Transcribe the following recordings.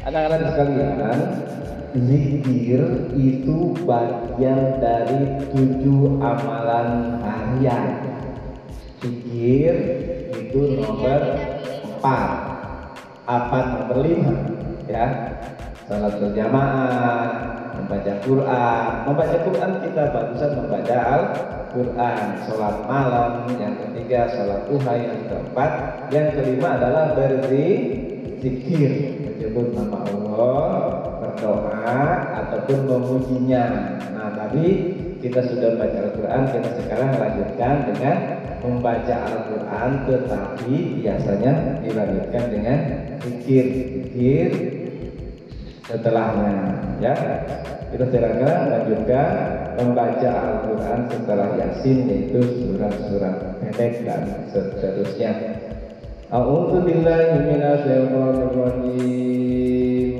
Anak-anak sekalian, zikir itu bagian dari tujuh amalan harian. Zikir itu nomor empat. Apa nomor lima? Ya, salat berjamaah, membaca Quran. Membaca Quran kita bagusan membaca Al-Quran. Sholat malam, yang ketiga sholat duha, yang keempat, yang kelima adalah berzikir, menyebut nama Allah, berdoa ataupun memujinya. Nah, tadi kita sudah baca Al-Quran, kita sekarang lanjutkan dengan membaca Al-Quran, tetapi biasanya dilanjutkan dengan zikir setelahnya, ya. Kita sekarang lanjutkan membaca Al-Quran setelah Yasin yaitu surat-surat pendek dan seterusnya. A'udzu billahi rajim.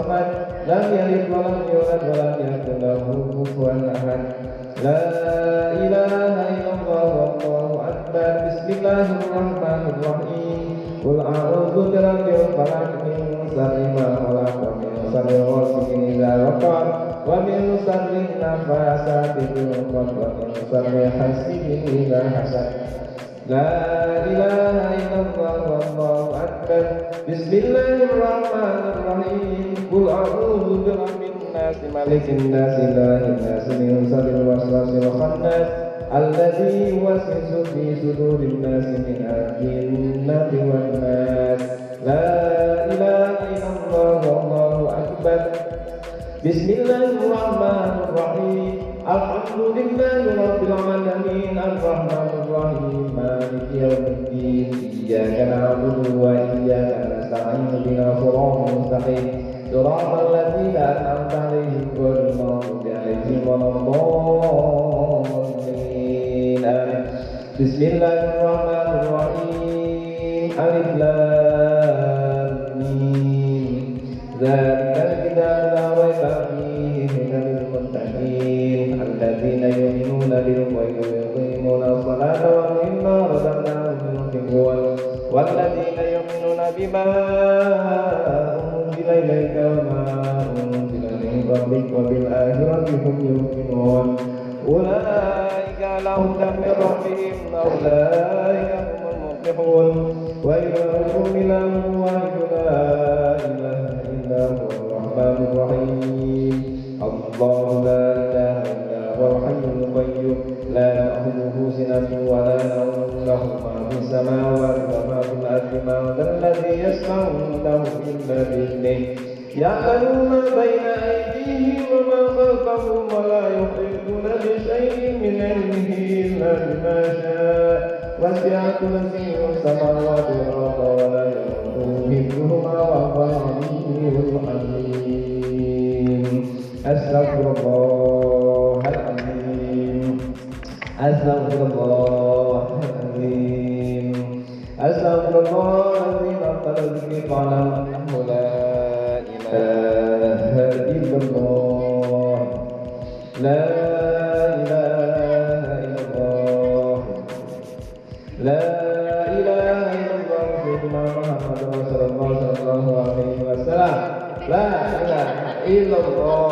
samad lam yalid wa lam yulad wa lam yakul lahu kufuwan ahad. La ilaha illallah wallahu akbar. Bismillahirrahmanirrahim. Qul a'udzu birabbil falaq min syarri ma khalaq wa min syarri ghasiqin idza waqab wa min syarri nafasati 'uqad wa min syarri hasidin idza hasad. La ilaha illallah wallahu Bismillahirrahmanirrahim. Qul a'udhu birabbin nasi malikin nasi lahin nasi min sadir waswasi wakhanas ya Alladhi wasisu fi sudurin nasi Bismillahirrahmanirrahim arrahmanir rahim maliki yaumiddin iyyaka na'budu wa iyyaka nasta'in ihdinas siratal mustaqim siratal ladzina an'amta 'alaihim ghairil maghdubi 'alaihim waladdallin amin. Bismillahirrahmanirrahim الذين يقيمون الصلاة ومما رزقناهم ينفقون والذين يؤمنون بما أنزل إليك وما أنزل من قبلك وبالآخرة هم يؤمنون أولئك لهم دم من ربهم أولئك هم المفلحون. وإذا من الله لا إله إلا هو الرحمن الرحيم. الله لا إله إلا هو هو الحي القيوم لا تأخذه سنة ولا نوم له ما في السماوات وما في الأرض. من ذا الذي يسمع عنده إلا بإذنه يعلم ما بين أيديهم وما خلفهم ولا يحيطون بشيء من علمه إلا بما شاء. وسع كرسيه السماوات والأرض. الذكر قال أنه لا إله إلا الله لا إله إلا الله لا إله إلا الله سيدنا محمد رسول الله صلى الله عليه وسلم لا إله إلا الله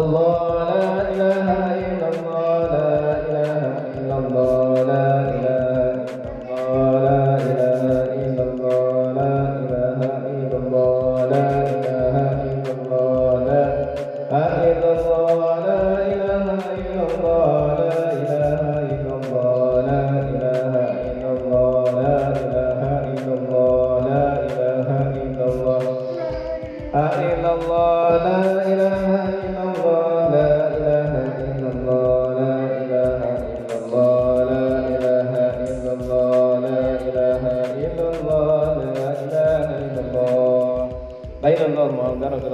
الله لا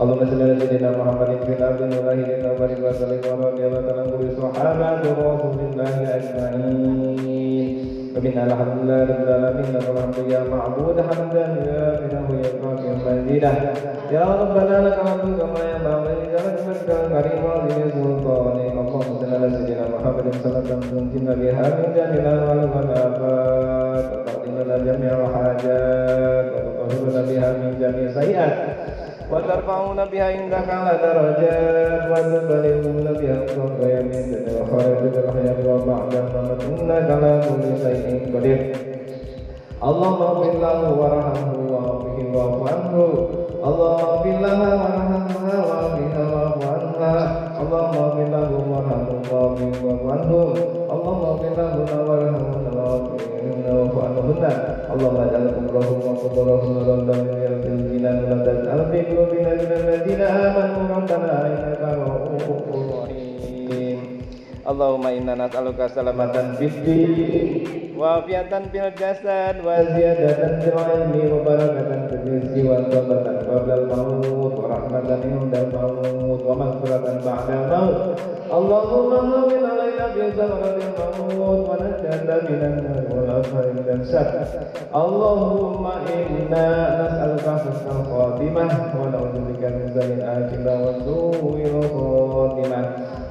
اللهم صل على سيدنا محمد في الأرض وظاهرين وبارك وسلم ورضي الله تعالى عن كل صحابة رسول الله أجمعين فمنا الحمد لله رب العالمين لك الحمد يا معبود حمدا يوافقه يرضاك مزيدا يا ربنا لك الحمد كما ينبغي لجلالك مجدك الكريم وعظيم سلطانك اللهم صل على سيدنا محمد صلى الله عليه وسلم تنجينا بها من جميع الأهوال والآفات وتقضي لنا جميع الحاجات وتطهرنا بها من جميع السيئات وترفعون بها عندك على درجات وتبلغون بها الصدق يمين وخير الحياة وبعد الممات إنك على كل شيء قدير اللهم اغفر له وارحمه وعافه واعف عنه اللهم اغفر لها وارحمها وعافها واعف عنها اللهم اغفر له وارحمه وعافه واعف عنه اللهم اغفر لهن وارحمهن الذين امنوا ربنا انك رؤوف رحيم اللهم انا نسالك سلامة في الدين وعافية في الجسد وزيادة في العلم وبركة في الرزق وثبة قبل الموت ورحمة عند الموت ومغفرة بعد الموت اللهم هون علينا في زمرة الموت ونجاة من النار والعفو عند الشر اللهم إنا نسألك حسن الخاتمة ونعوذ بك من سوء الآخرة وسوء الخاتمة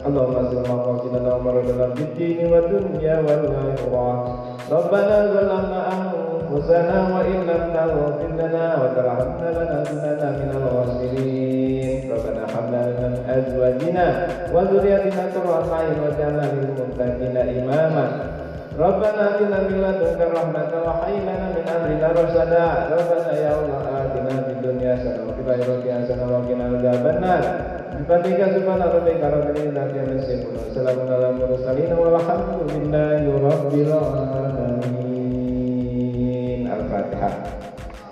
اللهم اغفر مقاصدنا ومرضنا في الدين والدنيا والآخرة ربنا ظلمنا أنفسنا وإن لم تغفر لنا وترحمنا لنكونن من الخاسرين ربنا هب لنا من أزواجنا وذريتنا قرة أعين واجعلنا للمتقين إماما ربنا آتنا من لدنك رحمة وهيئ لنا من أمرنا رشدا ربنا يا الله آتنا في الدنيا حسنة وفي الآخرة حسنة وقنا عذاب النار بفضلك سبحان ربك رب العزة عما يصفون وسلام على المرسلين والحمد لله رب العالمين الفاتحة